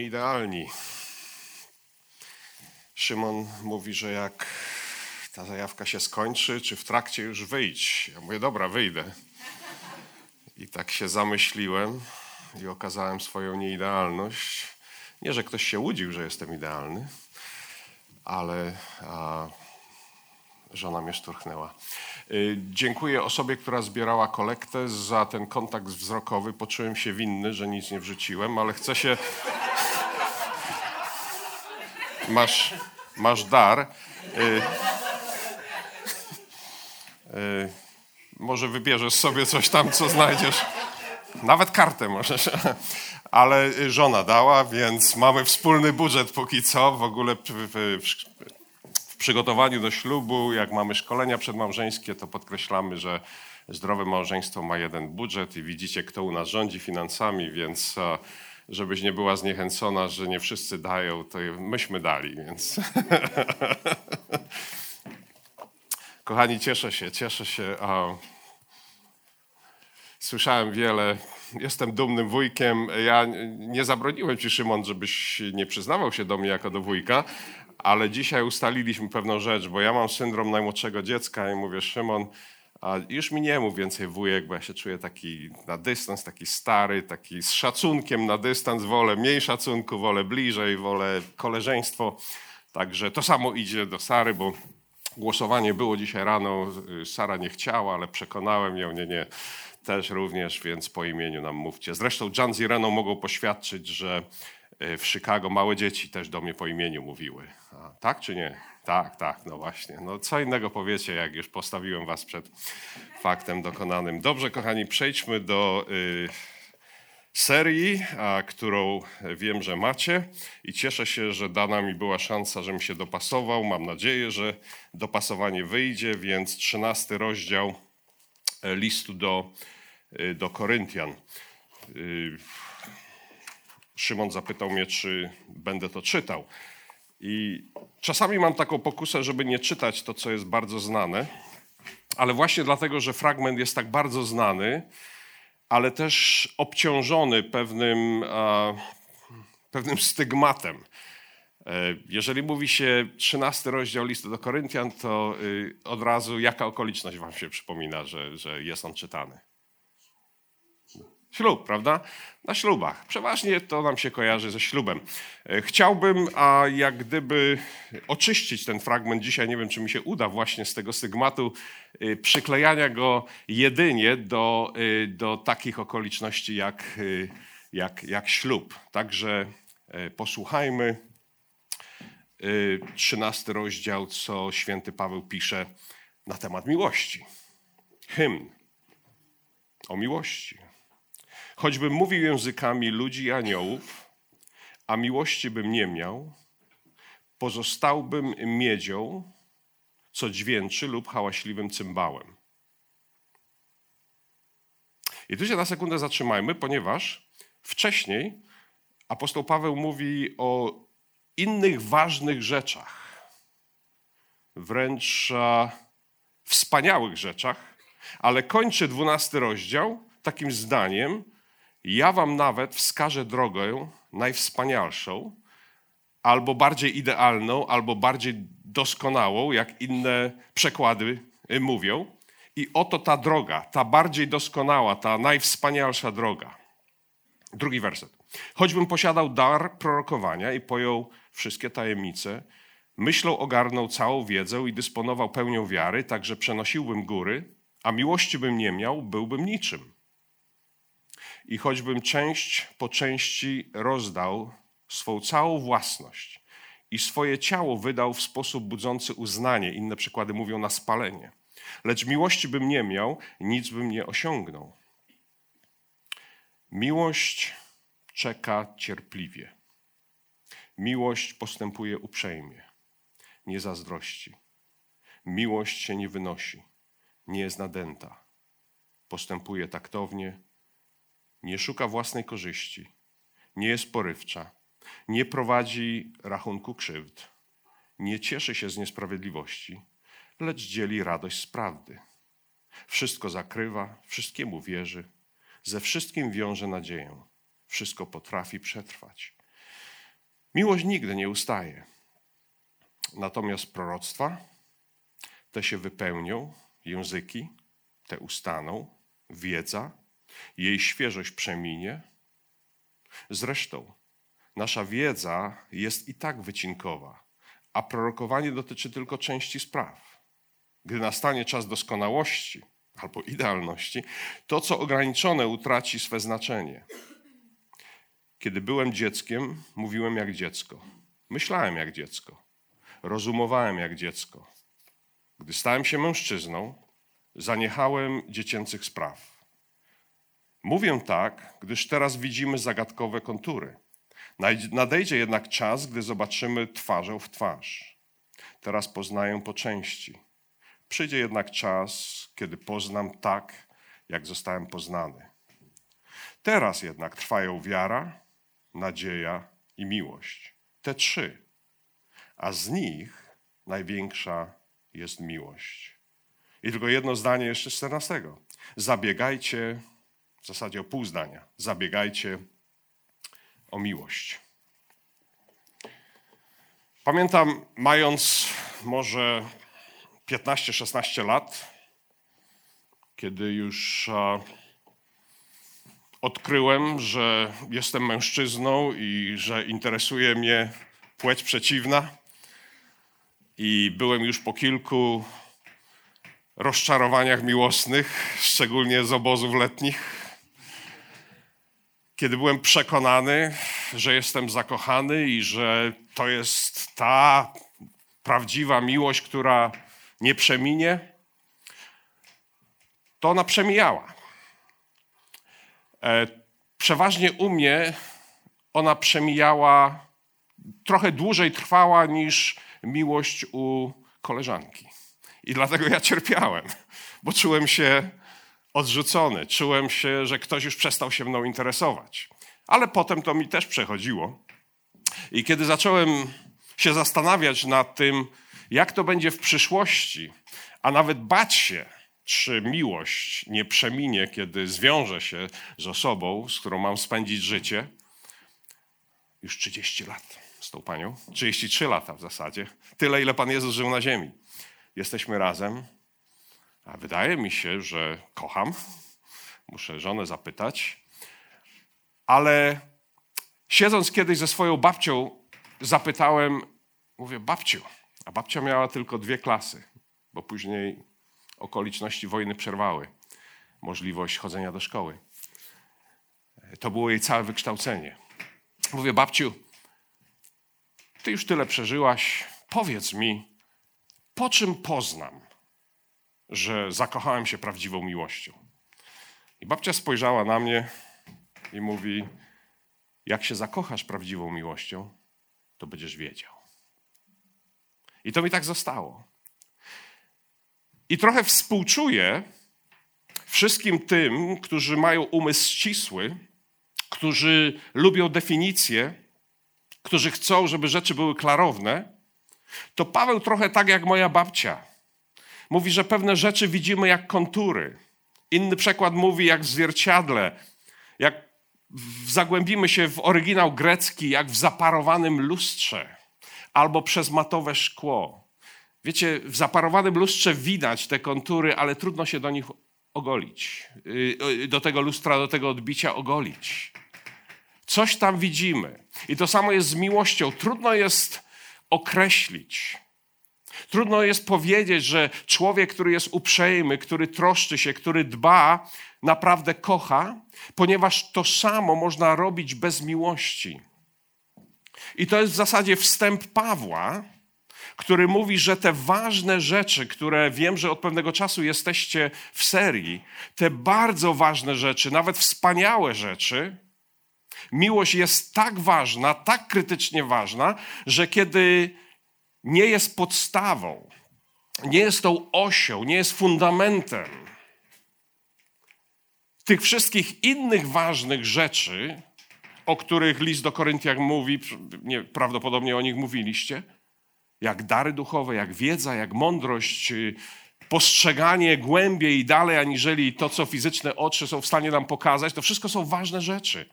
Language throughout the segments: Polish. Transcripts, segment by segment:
Nieidealni. Szymon mówi, że jak ta zajawka się skończy, czy w trakcie już wyjdź. Ja mówię, dobra, wyjdę. I tak się zamyśliłem i okazałem swoją nieidealność. Nie, że ktoś się łudził, że jestem idealny, ale a, żona mnie szturchnęła. Y, Dziękuję osobie, która zbierała kolektę za ten kontakt wzrokowy. Poczułem się winny, że nic nie wrzuciłem, ale chcę się. Masz, masz dar. Y, y, może wybierzesz sobie coś tam, co znajdziesz. Nawet kartę możesz. Ale żona dała, więc mamy wspólny budżet póki co. W ogóle w, przygotowaniu do ślubu, jak mamy szkolenia przedmałżeńskie, to podkreślamy, że zdrowe małżeństwo ma jeden budżet i widzicie, kto u nas rządzi finansami, więc żebyś nie była zniechęcona, że nie wszyscy dają, to myśmy dali, więc... Kochani, cieszę się, cieszę się. Słyszałem wiele. Jestem dumnym wujkiem. Ja nie zabroniłem ci, Szymon, żebyś nie przyznawał się do mnie jako do wujka, ale dzisiaj ustaliliśmy pewną rzecz, bo ja mam syndrom najmłodszego dziecka i mówię, Szymon, a już mi nie mów więcej wujek, bo ja się czuję taki na dystans, taki stary, taki z szacunkiem na dystans. Wolę mniej szacunku, wolę bliżej, wolę koleżeństwo. Także to samo idzie do Sary, bo głosowanie było dzisiaj rano. Sara nie chciała, ale przekonałem ją, nie, nie, też również, więc po imieniu nam mówcie. Zresztą John z Ireną mogą poświadczyć, że y, w Chicago małe dzieci też do mnie po imieniu mówiły. A, tak czy nie? Tak, tak, no właśnie. No co innego powiecie, jak już postawiłem was przed faktem dokonanym. Dobrze, kochani, przejdźmy do y, serii, a, którą wiem, że macie i cieszę się, że dana mi była szansa, żebym się dopasował. Mam nadzieję, że dopasowanie wyjdzie, więc trzynasty rozdział e, listu do, y, do Koryntian. Y, Szymon zapytał mnie, czy będę to czytał. I czasami mam taką pokusę, żeby nie czytać to, co jest bardzo znane, ale właśnie dlatego, że fragment jest tak bardzo znany, ale też obciążony pewnym, e, pewnym stygmatem. E, Jeżeli mówi się 13 rozdział listu do Koryntian, to y, od razu jaka okoliczność wam się przypomina, że, że jest on czytany? Ślub, prawda? Na ślubach. Przeważnie to nam się kojarzy ze ślubem. E, Chciałbym, a jak gdyby oczyścić ten fragment dzisiaj, nie wiem, czy mi się uda właśnie z tego stygmatu y, przyklejania go jedynie do, y, do takich okoliczności jak, jak, jak ślub. Także e, posłuchajmy 13 rozdział, co święty Paweł pisze na temat miłości. Hymn o miłości. Choćbym mówił językami ludzi i aniołów, a miłości bym nie miał, pozostałbym miedzią, co dźwięczy lub hałaśliwym cymbałem. I tu się na sekundę zatrzymajmy, ponieważ wcześniej apostoł Paweł mówi o innych ważnych rzeczach, wręcz a, wspaniałych rzeczach, ale kończy dwunasty rozdział takim zdaniem, ja wam nawet wskażę drogę najwspanialszą, albo bardziej idealną, albo bardziej doskonałą, jak inne przekłady y, mówią. I oto ta droga, ta bardziej doskonała, ta najwspanialsza droga. Drugi werset. Choćbym posiadał dar prorokowania i pojął wszystkie tajemnice, myślą ogarnął całą wiedzę i dysponował pełnią wiary, tak że przenosiłbym góry, a miłości bym nie miał, byłbym niczym. I choćbym część po części rozdał swą całą własność i swoje ciało wydał w sposób budzący uznanie, inne przykłady mówią na spalenie, Lecz miłości bym nie miał, nic bym nie osiągnął. Miłość czeka cierpliwie. Miłość postępuje uprzejmie, nie zazdrości. Miłość się nie wynosi, nie jest nadęta. Postępuje taktownie, nie szuka własnej korzyści, nie jest porywcza, nie prowadzi rachunku krzywd, nie cieszy się z niesprawiedliwości, lecz dzieli radość z prawdy. Wszystko zakrywa, wszystkiemu wierzy, ze wszystkim wiąże nadzieję, wszystko potrafi przetrwać. Miłość nigdy nie ustaje. Natomiast proroctwa, te się wypełnią, języki, te ustaną, wiedza, jej świeżość przeminie. Zresztą, nasza wiedza jest i tak wycinkowa, a prorokowanie dotyczy tylko części spraw. Gdy nastanie czas doskonałości albo idealności, to co ograniczone utraci swe znaczenie. Kiedy byłem dzieckiem, mówiłem jak dziecko. Myślałem jak dziecko. Rozumowałem jak dziecko. Gdy stałem się mężczyzną, zaniechałem dziecięcych spraw. Mówię tak, gdyż teraz widzimy zagadkowe kontury. Nadejdzie jednak czas, gdy zobaczymy twarzą w twarz. Teraz poznaję po części. Przyjdzie jednak czas, kiedy poznam tak, jak zostałem poznany. Teraz jednak trwają wiara, nadzieja i miłość. Te trzy. A z nich największa jest miłość. I tylko jedno zdanie jeszcze z 14. Zabiegajcie, w zasadzie o pół zdania, zabiegajcie o miłość. Pamiętam, mając może 15-16 lat, kiedy już odkryłem, że jestem mężczyzną i że interesuje mnie płeć przeciwna. I byłem już po kilku rozczarowaniach miłosnych, szczególnie z obozów letnich. Kiedy byłem przekonany, że jestem zakochany i że to jest ta prawdziwa miłość, która nie przeminie, to ona przemijała. E, przeważnie u mnie ona przemijała, trochę dłużej trwała niż miłość u koleżanki. I dlatego ja cierpiałem, bo czułem się odrzucony, czułem się, że ktoś już przestał się mną interesować. Ale potem to mi też przechodziło. I kiedy zacząłem się zastanawiać nad tym, jak to będzie w przyszłości, a nawet bać się, czy miłość nie przeminie, kiedy zwiążę się z osobą, z którą mam spędzić życie. Już 30 lat z tą panią, 33 lata w zasadzie. Tyle, ile Pan Jezus żył na ziemi. Jesteśmy razem, a wydaje mi się, że kocham. Muszę żonę zapytać. Ale siedząc kiedyś ze swoją babcią, zapytałem, mówię, babciu, a babcia miała tylko dwie klasy, bo później okoliczności wojny przerwały możliwość chodzenia do szkoły. To było jej całe wykształcenie. Mówię, babciu, ty już tyle przeżyłaś, powiedz mi, po czym poznam, że zakochałem się prawdziwą miłością? I babcia spojrzała na mnie i mówi: Jak się zakochasz prawdziwą miłością, to będziesz wiedział. I to mi tak zostało. I trochę współczuję wszystkim tym, którzy mają umysł ścisły, którzy lubią definicje, którzy chcą, żeby rzeczy były klarowne. To Paweł trochę tak jak moja babcia. Mówi, że pewne rzeczy widzimy jak kontury. Inny przekład mówi jak w zwierciadle, jak zagłębimy się w oryginał grecki, jak w zaparowanym lustrze albo przez matowe szkło. Wiecie, w zaparowanym lustrze widać te kontury, ale trudno się do nich ogolić. Y, do tego lustra, do tego odbicia ogolić. Coś tam widzimy. I to samo jest z miłością. Trudno jest określić. Trudno jest powiedzieć, że człowiek, który jest uprzejmy, który troszczy się, który dba, naprawdę kocha, ponieważ to samo można robić bez miłości. I to jest w zasadzie wstęp Pawła, który mówi, że te ważne rzeczy, które wiem, że od pewnego czasu jesteście w serii, te bardzo ważne rzeczy, nawet wspaniałe rzeczy, miłość jest tak ważna, tak krytycznie ważna, że kiedy nie jest podstawą, nie jest tą osią, nie jest fundamentem tych wszystkich innych ważnych rzeczy, o których list do Koryntian mówi, nie, prawdopodobnie o nich mówiliście, jak dary duchowe, jak wiedza, jak mądrość, y, postrzeganie głębiej i dalej, aniżeli to, co fizyczne oczy są w stanie nam pokazać, to wszystko są ważne rzeczy.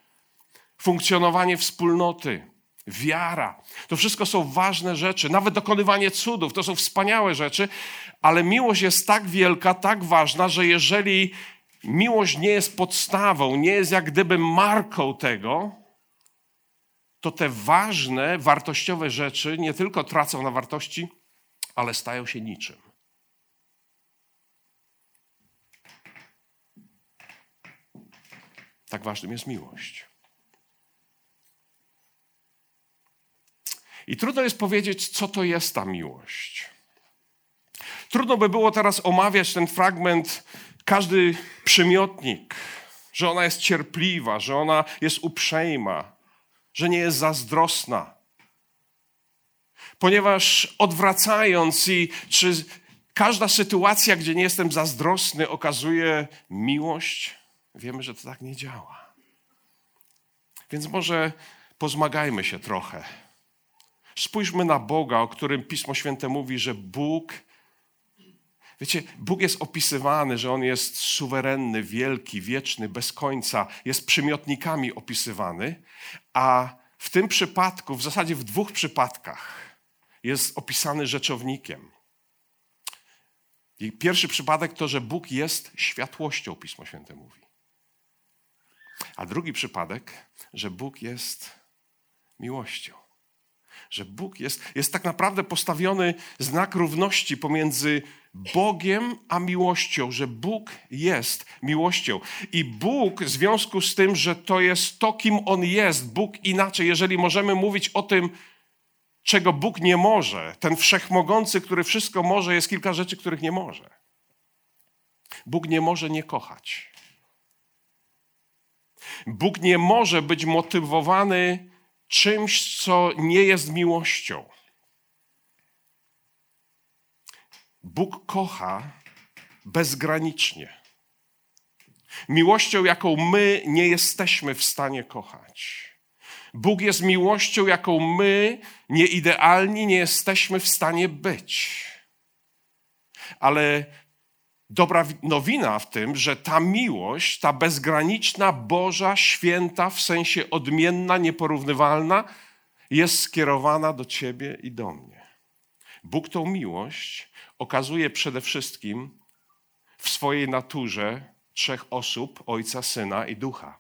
Funkcjonowanie wspólnoty, wiara, to wszystko są ważne rzeczy. Nawet dokonywanie cudów, to są wspaniałe rzeczy, ale miłość jest tak wielka, tak ważna, że jeżeli miłość nie jest podstawą, nie jest jak gdyby marką tego, to te ważne, wartościowe rzeczy nie tylko tracą na wartości, ale stają się niczym. Tak ważnym jest miłość. I trudno jest powiedzieć, co to jest ta miłość. Trudno by było teraz omawiać ten fragment, każdy przymiotnik, że ona jest cierpliwa, że ona jest uprzejma, że nie jest zazdrosna. Ponieważ odwracając i czy każda sytuacja, gdzie nie jestem zazdrosny, okazuje miłość, wiemy, że to tak nie działa. Więc może pozmagajmy się trochę. Spójrzmy na Boga, o którym Pismo Święte mówi, że Bóg Wiecie, Bóg jest opisywany, że On jest suwerenny, wielki, wieczny, bez końca, jest przymiotnikami opisywany, a w tym przypadku, w zasadzie w dwóch przypadkach, jest opisany rzeczownikiem. I pierwszy przypadek to, że Bóg jest światłością, Pismo Święte mówi. A drugi przypadek, że Bóg jest miłością że Bóg jest, jest tak naprawdę postawiony znak równości pomiędzy Bogiem a miłością, że Bóg jest miłością. I Bóg w związku z tym, że to jest to, kim On jest, Bóg inaczej, jeżeli możemy mówić o tym, czego Bóg nie może, ten wszechmogący, który wszystko może, jest kilka rzeczy, których nie może. Bóg nie może nie kochać. Bóg nie może być motywowany czymś, co nie jest miłością. Bóg kocha bezgranicznie. Miłością, jaką my nie jesteśmy w stanie kochać. Bóg jest miłością, jaką my, nieidealni, nie jesteśmy w stanie być. Ale dobra nowina w tym, że ta miłość, ta bezgraniczna, Boża, święta, w sensie odmienna, nieporównywalna, jest skierowana do Ciebie i do mnie. Bóg tą miłość okazuje przede wszystkim w swojej naturze trzech osób Ojca, Syna i Ducha.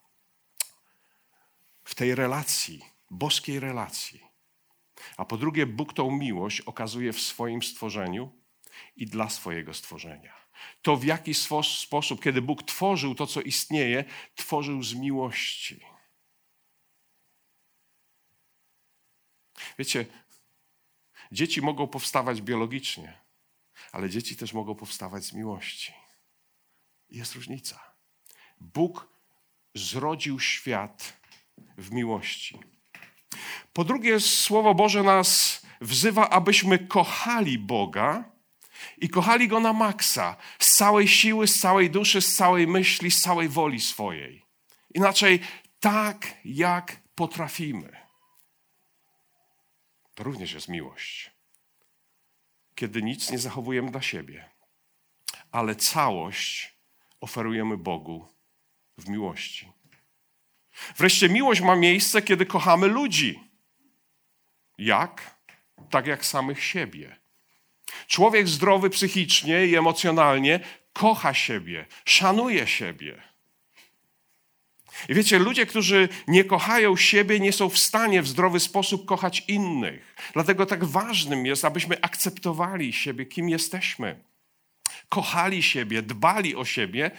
W tej relacji, boskiej relacji. A po drugie, Bóg tą miłość okazuje w swoim stworzeniu i dla swojego stworzenia. To w jaki sposób, kiedy Bóg tworzył to, co istnieje, tworzył z miłości. Wiecie, dzieci mogą powstawać biologicznie, ale dzieci też mogą powstawać z miłości. Jest różnica. Bóg zrodził świat w miłości. Po drugie, Słowo Boże nas wzywa, abyśmy kochali Boga i kochali Go na maksa, z całej siły, z całej duszy, z całej myśli, z całej woli swojej. Inaczej, tak jak potrafimy. To również jest miłość kiedy nic nie zachowujemy dla siebie, ale całość oferujemy Bogu w miłości. Wreszcie miłość ma miejsce, kiedy kochamy ludzi. Jak? Tak jak samych siebie. Człowiek zdrowy psychicznie i emocjonalnie kocha siebie, szanuje siebie. I wiecie, ludzie, którzy nie kochają siebie, nie są w stanie w zdrowy sposób kochać innych. Dlatego tak ważnym jest, abyśmy akceptowali siebie, kim jesteśmy. Kochali siebie, dbali o siebie,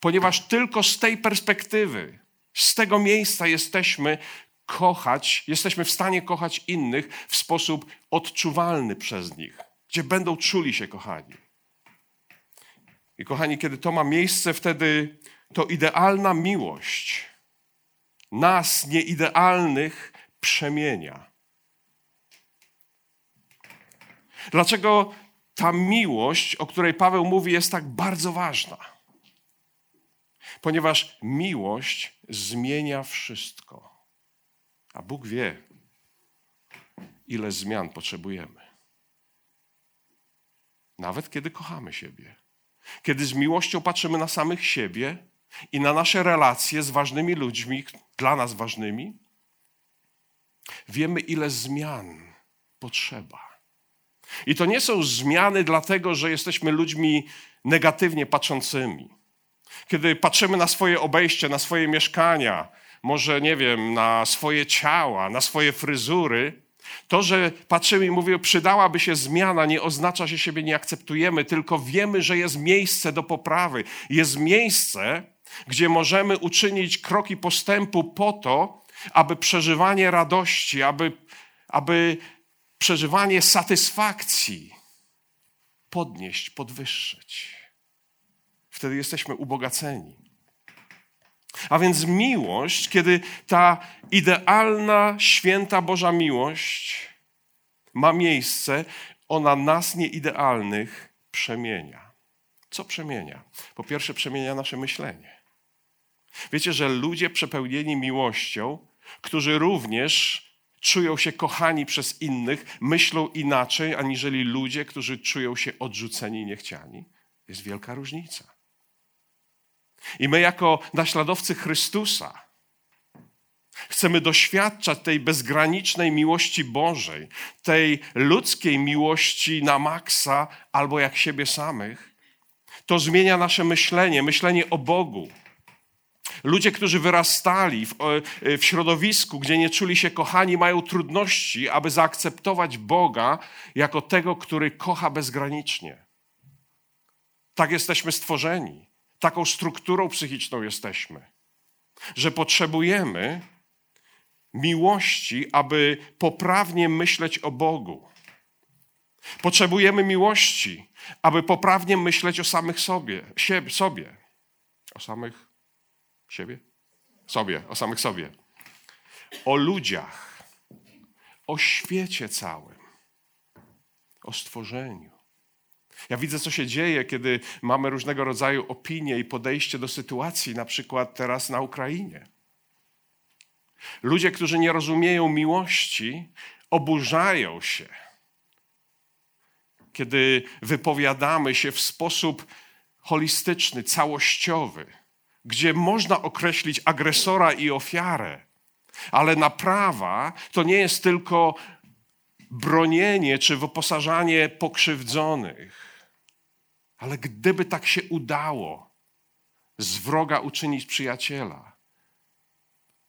ponieważ tylko z tej perspektywy, z tego miejsca jesteśmy kochać, jesteśmy w stanie kochać innych w sposób odczuwalny przez nich, gdzie będą czuli się kochani. I kochani, kiedy to ma miejsce, wtedy to idealna miłość nas, nieidealnych, przemienia. Dlaczego ta miłość, o której Paweł mówi, jest tak bardzo ważna? Ponieważ miłość zmienia wszystko. A Bóg wie, ile zmian potrzebujemy. Nawet kiedy kochamy siebie. Kiedy z miłością patrzymy na samych siebie i na nasze relacje z ważnymi ludźmi, dla nas ważnymi, wiemy, ile zmian potrzeba. I to nie są zmiany dlatego, że jesteśmy ludźmi negatywnie patrzącymi. Kiedy patrzymy na swoje obejście, na swoje mieszkania, może nie wiem, na swoje ciała, na swoje fryzury, to, że patrzymy i mówimy, przydałaby się zmiana, nie oznacza, że siebie nie akceptujemy, tylko wiemy, że jest miejsce do poprawy. Jest miejsce, gdzie możemy uczynić kroki postępu po to, aby przeżywanie radości, aby, aby przeżywanie satysfakcji podnieść, podwyższyć. Wtedy jesteśmy ubogaceni. A więc miłość, kiedy ta idealna, święta Boża miłość ma miejsce, ona nas nieidealnych przemienia. Co przemienia? Po pierwsze, przemienia nasze myślenie. Wiecie, że ludzie przepełnieni miłością, którzy również czują się kochani przez innych, myślą inaczej, aniżeli ludzie, którzy czują się odrzuceni i niechciani. Jest wielka różnica. I my, jako naśladowcy Chrystusa, chcemy doświadczać tej bezgranicznej miłości Bożej, tej ludzkiej miłości na maksa albo jak siebie samych. To zmienia nasze myślenie, myślenie o Bogu. Ludzie, którzy wyrastali w, w, środowisku, gdzie nie czuli się kochani, mają trudności, aby zaakceptować Boga jako tego, który kocha bezgranicznie. Tak jesteśmy stworzeni taką strukturą psychiczną jesteśmy, że potrzebujemy miłości, aby poprawnie myśleć o Bogu. Potrzebujemy miłości, aby poprawnie myśleć o samych sobie, sobie. O samych siebie? Sobie, o samych sobie. O ludziach, o świecie całym, o stworzeniu. Ja widzę, co się dzieje, kiedy mamy różnego rodzaju opinie i podejście do sytuacji, na przykład teraz na Ukrainie. Ludzie, którzy nie rozumieją miłości, oburzają się, kiedy wypowiadamy się w sposób holistyczny, całościowy, gdzie można określić agresora i ofiarę, ale naprawa to nie jest tylko bronienie czy wyposażanie pokrzywdzonych ale gdyby tak się udało, z wroga uczynić przyjaciela.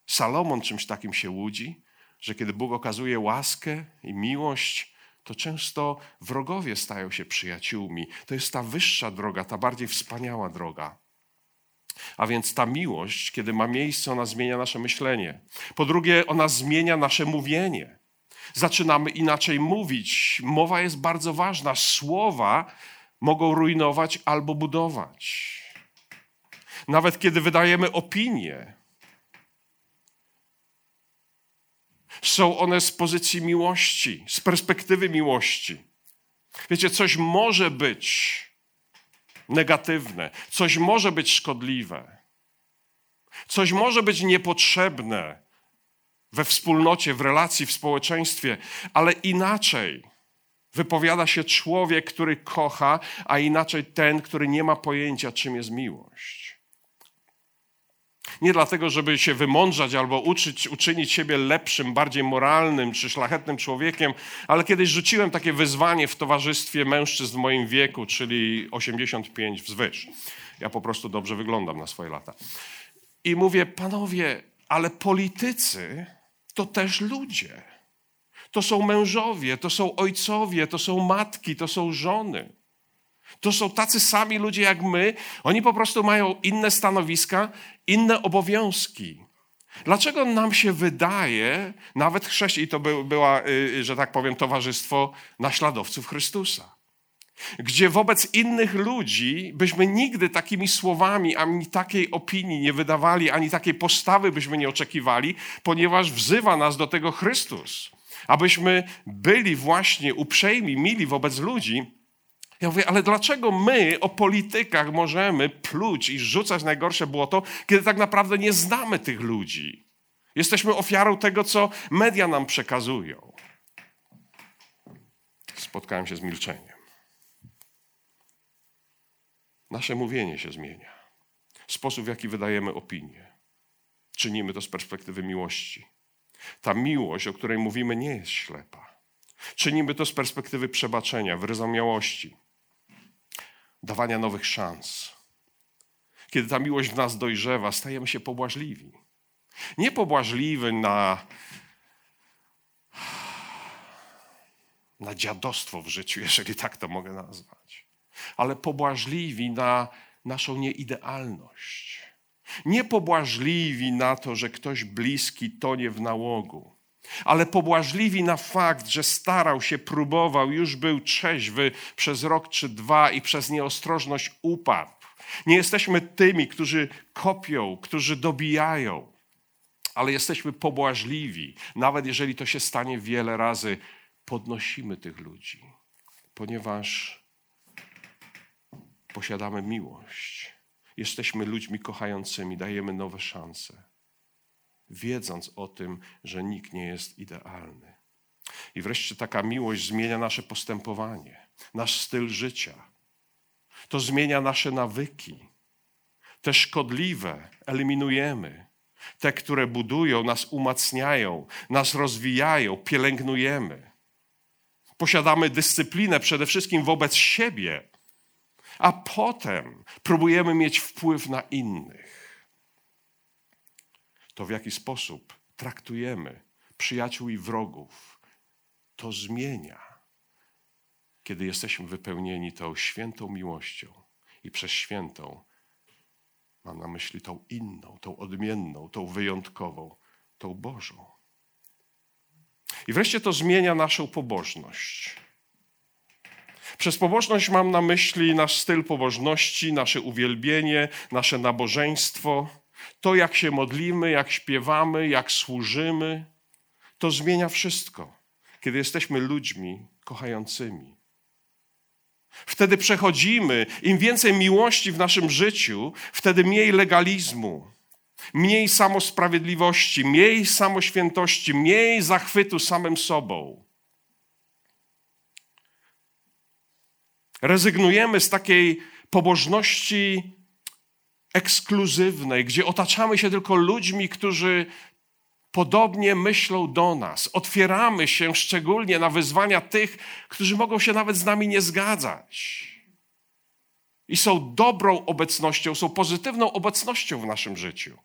Salomon czymś takim się łudzi, że kiedy Bóg okazuje łaskę i miłość, to często wrogowie stają się przyjaciółmi. To jest ta wyższa droga, ta bardziej wspaniała droga. A więc ta miłość, kiedy ma miejsce, ona zmienia nasze myślenie. Po drugie, ona zmienia nasze mówienie. Zaczynamy inaczej mówić. Mowa jest bardzo ważna. Słowa mogą rujnować albo budować. Nawet kiedy wydajemy opinie, są one z pozycji miłości, z perspektywy miłości. Wiecie, coś może być negatywne, coś może być szkodliwe, coś może być niepotrzebne we wspólnocie, w relacji, w społeczeństwie, ale inaczej Wypowiada się człowiek, który kocha, a inaczej ten, który nie ma pojęcia, czym jest miłość. Nie dlatego, żeby się wymądrzać albo uczyć, uczynić siebie lepszym, bardziej moralnym czy szlachetnym człowiekiem, ale kiedyś rzuciłem takie wyzwanie w towarzystwie mężczyzn w moim wieku, czyli 85 wzwyż. Ja po prostu dobrze wyglądam na swoje lata. I mówię, panowie, ale politycy to też ludzie. To są mężowie, to są ojcowie, to są matki, to są żony. To są tacy sami ludzie jak my. Oni po prostu mają inne stanowiska, inne obowiązki. Dlaczego nam się wydaje, nawet chrześcijan, i to by, była, y, że tak powiem, towarzystwo naśladowców Chrystusa, gdzie wobec innych ludzi byśmy nigdy takimi słowami, ani takiej opinii nie wydawali, ani takiej postawy byśmy nie oczekiwali, ponieważ wzywa nas do tego Chrystus, abyśmy byli właśnie uprzejmi, mili wobec ludzi. Ja mówię, ale dlaczego my o politykach możemy pluć i rzucać najgorsze błoto, kiedy tak naprawdę nie znamy tych ludzi? Jesteśmy ofiarą tego, co media nam przekazują. Spotkałem się z milczeniem. Nasze mówienie się zmienia. Sposób, w jaki wydajemy opinię. Czynimy to z perspektywy miłości. Ta miłość, o której mówimy, nie jest ślepa. Czynimy to z perspektywy przebaczenia, wyrozumiałości, dawania nowych szans. Kiedy ta miłość w nas dojrzewa, stajemy się pobłażliwi. Nie pobłażliwy na, na dziadostwo w życiu, jeżeli tak to mogę nazwać, ale pobłażliwi na naszą nieidealność. Nie pobłażliwi na to, że ktoś bliski tonie w nałogu, ale pobłażliwi na fakt, że starał się, próbował, już był trzeźwy przez rok czy dwa i przez nieostrożność upadł. Nie jesteśmy tymi, którzy kopią, którzy dobijają, ale jesteśmy pobłażliwi. Nawet jeżeli to się stanie wiele razy, podnosimy tych ludzi, ponieważ posiadamy miłość. Jesteśmy ludźmi kochającymi, dajemy nowe szanse, wiedząc o tym, że nikt nie jest idealny. I wreszcie taka miłość zmienia nasze postępowanie, nasz styl życia. To zmienia nasze nawyki. Te szkodliwe eliminujemy. Te, które budują, nas umacniają, nas rozwijają, pielęgnujemy. Posiadamy dyscyplinę przede wszystkim wobec siebie, a potem próbujemy mieć wpływ na innych. To w jaki sposób traktujemy przyjaciół i wrogów, to zmienia, kiedy jesteśmy wypełnieni tą świętą miłością i przez świętą mam na myśli tą inną, tą odmienną, tą wyjątkową, tą Bożą. I wreszcie to zmienia naszą pobożność. Przez pobożność mam na myśli nasz styl pobożności, nasze uwielbienie, nasze nabożeństwo, to jak się modlimy, jak śpiewamy, jak służymy. To zmienia wszystko, kiedy jesteśmy ludźmi kochającymi. Wtedy przechodzimy, im więcej miłości w naszym życiu, wtedy mniej legalizmu, mniej samosprawiedliwości, mniej samoświętości, mniej zachwytu samym sobą. Rezygnujemy z takiej pobożności ekskluzywnej, gdzie otaczamy się tylko ludźmi, którzy podobnie myślą do nas. Otwieramy się szczególnie na wyzwania tych, którzy mogą się nawet z nami nie zgadzać. I są dobrą obecnością, są pozytywną obecnością w naszym życiu.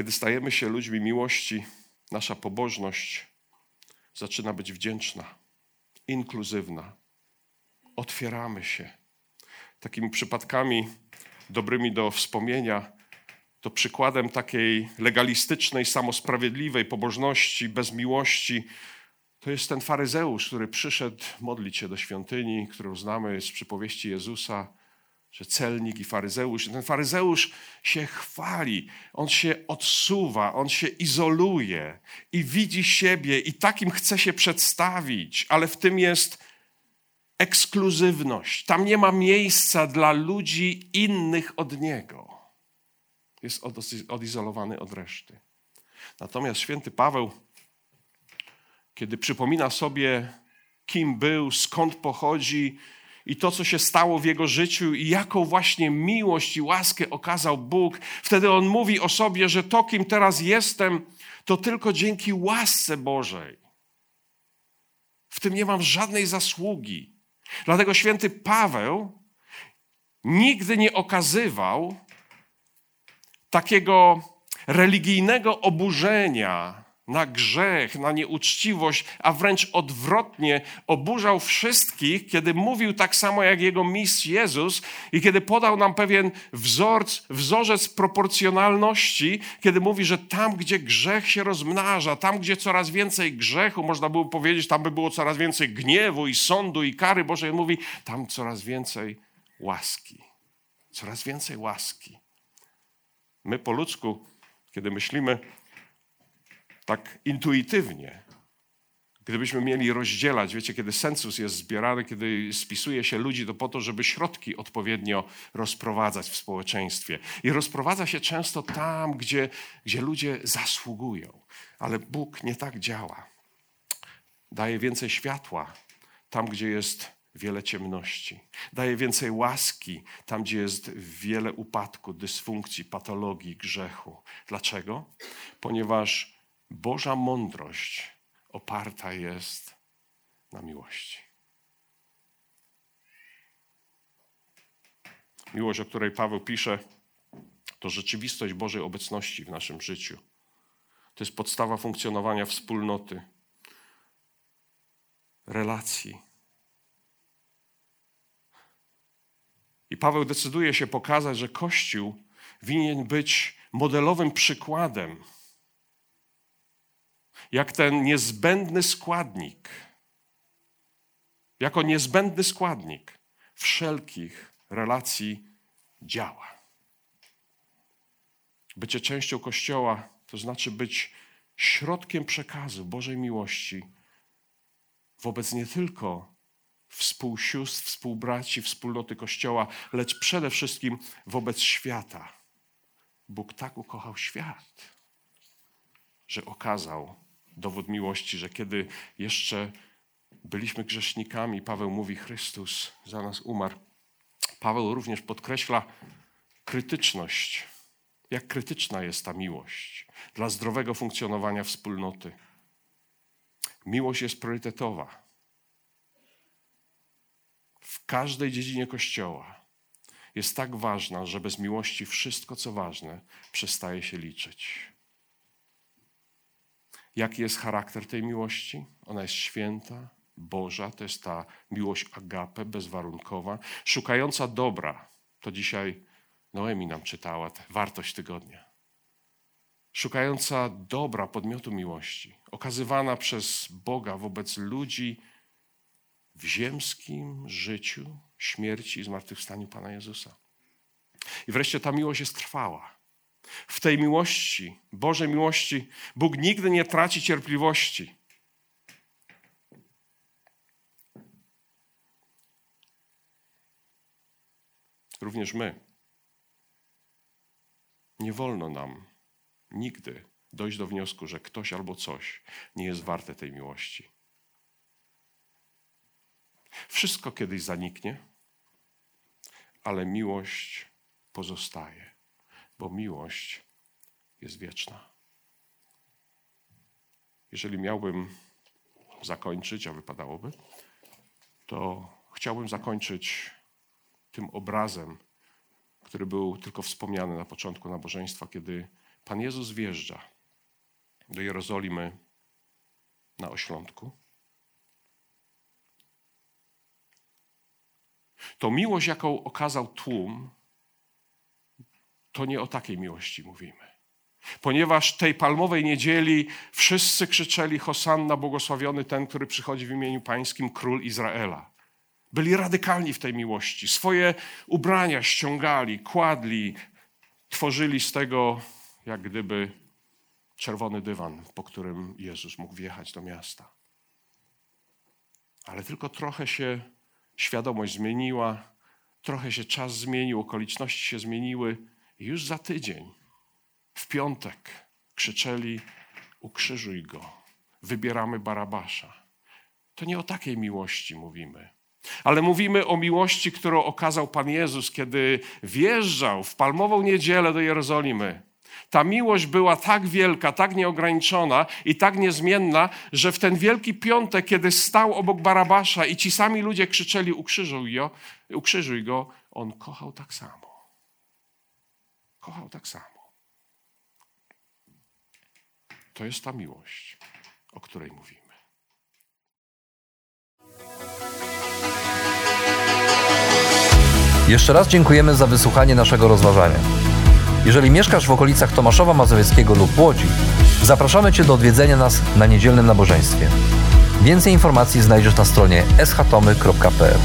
Kiedy stajemy się ludźmi miłości, nasza pobożność zaczyna być wdzięczna, inkluzywna. Otwieramy się. Takimi przypadkami dobrymi do wspomnienia, to przykładem takiej legalistycznej, samosprawiedliwej pobożności, bez miłości, to jest ten faryzeusz, który przyszedł modlić się do świątyni, którą znamy z przypowieści Jezusa że celnik i faryzeusz. Ten faryzeusz się chwali, on się odsuwa, on się izoluje i widzi siebie i takim chce się przedstawić, ale w tym jest ekskluzywność. Tam nie ma miejsca dla ludzi innych od niego. Jest odizolowany od reszty. Natomiast święty Paweł, kiedy przypomina sobie, kim był, skąd pochodzi, i to, co się stało w jego życiu i jaką właśnie miłość i łaskę okazał Bóg, wtedy on mówi o sobie, że to, kim teraz jestem, to tylko dzięki łasce Bożej. W tym nie mam żadnej zasługi. Dlatego święty Paweł nigdy nie okazywał takiego religijnego oburzenia na grzech, na nieuczciwość, a wręcz odwrotnie oburzał wszystkich, kiedy mówił tak samo jak jego mistrz Jezus i kiedy podał nam pewien wzorc, wzorzec proporcjonalności, kiedy mówi, że tam, gdzie grzech się rozmnaża, tam, gdzie coraz więcej grzechu, można było powiedzieć, tam by było coraz więcej gniewu i sądu i kary Bożej, mówi, tam coraz więcej łaski. Coraz więcej łaski. My po ludzku, kiedy myślimy, tak intuitywnie, gdybyśmy mieli rozdzielać, wiecie, kiedy census jest zbierany, kiedy spisuje się ludzi, to po to, żeby środki odpowiednio rozprowadzać w społeczeństwie. I rozprowadza się często tam, gdzie, gdzie ludzie zasługują. Ale Bóg nie tak działa. Daje więcej światła tam, gdzie jest wiele ciemności. Daje więcej łaski tam, gdzie jest wiele upadku, dysfunkcji, patologii, grzechu. Dlaczego? Ponieważ Boża mądrość oparta jest na miłości. Miłość, o której Paweł pisze, to rzeczywistość Bożej obecności w naszym życiu. To jest podstawa funkcjonowania wspólnoty, relacji. I Paweł decyduje się pokazać, że Kościół winien być modelowym przykładem jak ten niezbędny składnik, jako niezbędny składnik wszelkich relacji działa. Bycie częścią Kościoła to znaczy być środkiem przekazu Bożej miłości wobec nie tylko współsióstr, współbraci, wspólnoty Kościoła, lecz przede wszystkim wobec świata. Bóg tak ukochał świat, że okazał dowód miłości, że kiedy jeszcze byliśmy grzesznikami, Paweł mówi, Chrystus za nas umarł. Paweł również podkreśla krytyczność. Jak krytyczna jest ta miłość dla zdrowego funkcjonowania wspólnoty. Miłość jest priorytetowa. W każdej dziedzinie Kościoła jest tak ważna, że bez miłości wszystko, co ważne, przestaje się liczyć. Jaki jest charakter tej miłości? Ona jest święta, Boża, to jest ta miłość agape, bezwarunkowa, szukająca dobra. To dzisiaj Noemi nam czytała, wartość tygodnia. Szukająca dobra podmiotu miłości, okazywana przez Boga wobec ludzi w ziemskim życiu, śmierci i zmartwychwstaniu Pana Jezusa. I wreszcie ta miłość jest trwała. W tej miłości, Bożej miłości, Bóg nigdy nie traci cierpliwości. Również my. Nie wolno nam nigdy dojść do wniosku, że ktoś albo coś nie jest warte tej miłości. Wszystko kiedyś zaniknie, ale miłość pozostaje bo miłość jest wieczna. Jeżeli miałbym zakończyć, a wypadałoby, to chciałbym zakończyć tym obrazem, który był tylko wspomniany na początku nabożeństwa, kiedy Pan Jezus wjeżdża do Jerozolimy na oślątku. To miłość, jaką okazał tłum, to nie o takiej miłości mówimy. Ponieważ tej palmowej niedzieli wszyscy krzyczeli Hosanna, błogosławiony ten, który przychodzi w imieniu pańskim, król Izraela. Byli radykalni w tej miłości. Swoje ubrania ściągali, kładli, tworzyli z tego jak gdyby czerwony dywan, po którym Jezus mógł wjechać do miasta. Ale tylko trochę się świadomość zmieniła, trochę się czas zmienił, okoliczności się zmieniły i już za tydzień, w piątek, krzyczeli: Ukrzyżuj go, wybieramy Barabasza. To nie o takiej miłości mówimy. Ale mówimy o miłości, którą okazał Pan Jezus, kiedy wjeżdżał w palmową niedzielę do Jerozolimy. Ta miłość była tak wielka, tak nieograniczona i tak niezmienna, że w ten wielki piątek, kiedy stał obok Barabasza i ci sami ludzie krzyczeli: Ukrzyżuj go, ukrzyżuj go, on kochał tak samo. Kochał tak samo. To jest ta miłość, o której mówimy. Jeszcze raz dziękujemy za wysłuchanie naszego rozważania. Jeżeli mieszkasz w okolicach Tomaszowa Mazowieckiego lub Łodzi, zapraszamy Cię do odwiedzenia nas na niedzielnym nabożeństwie. Więcej informacji znajdziesz na stronie schatomy.pl.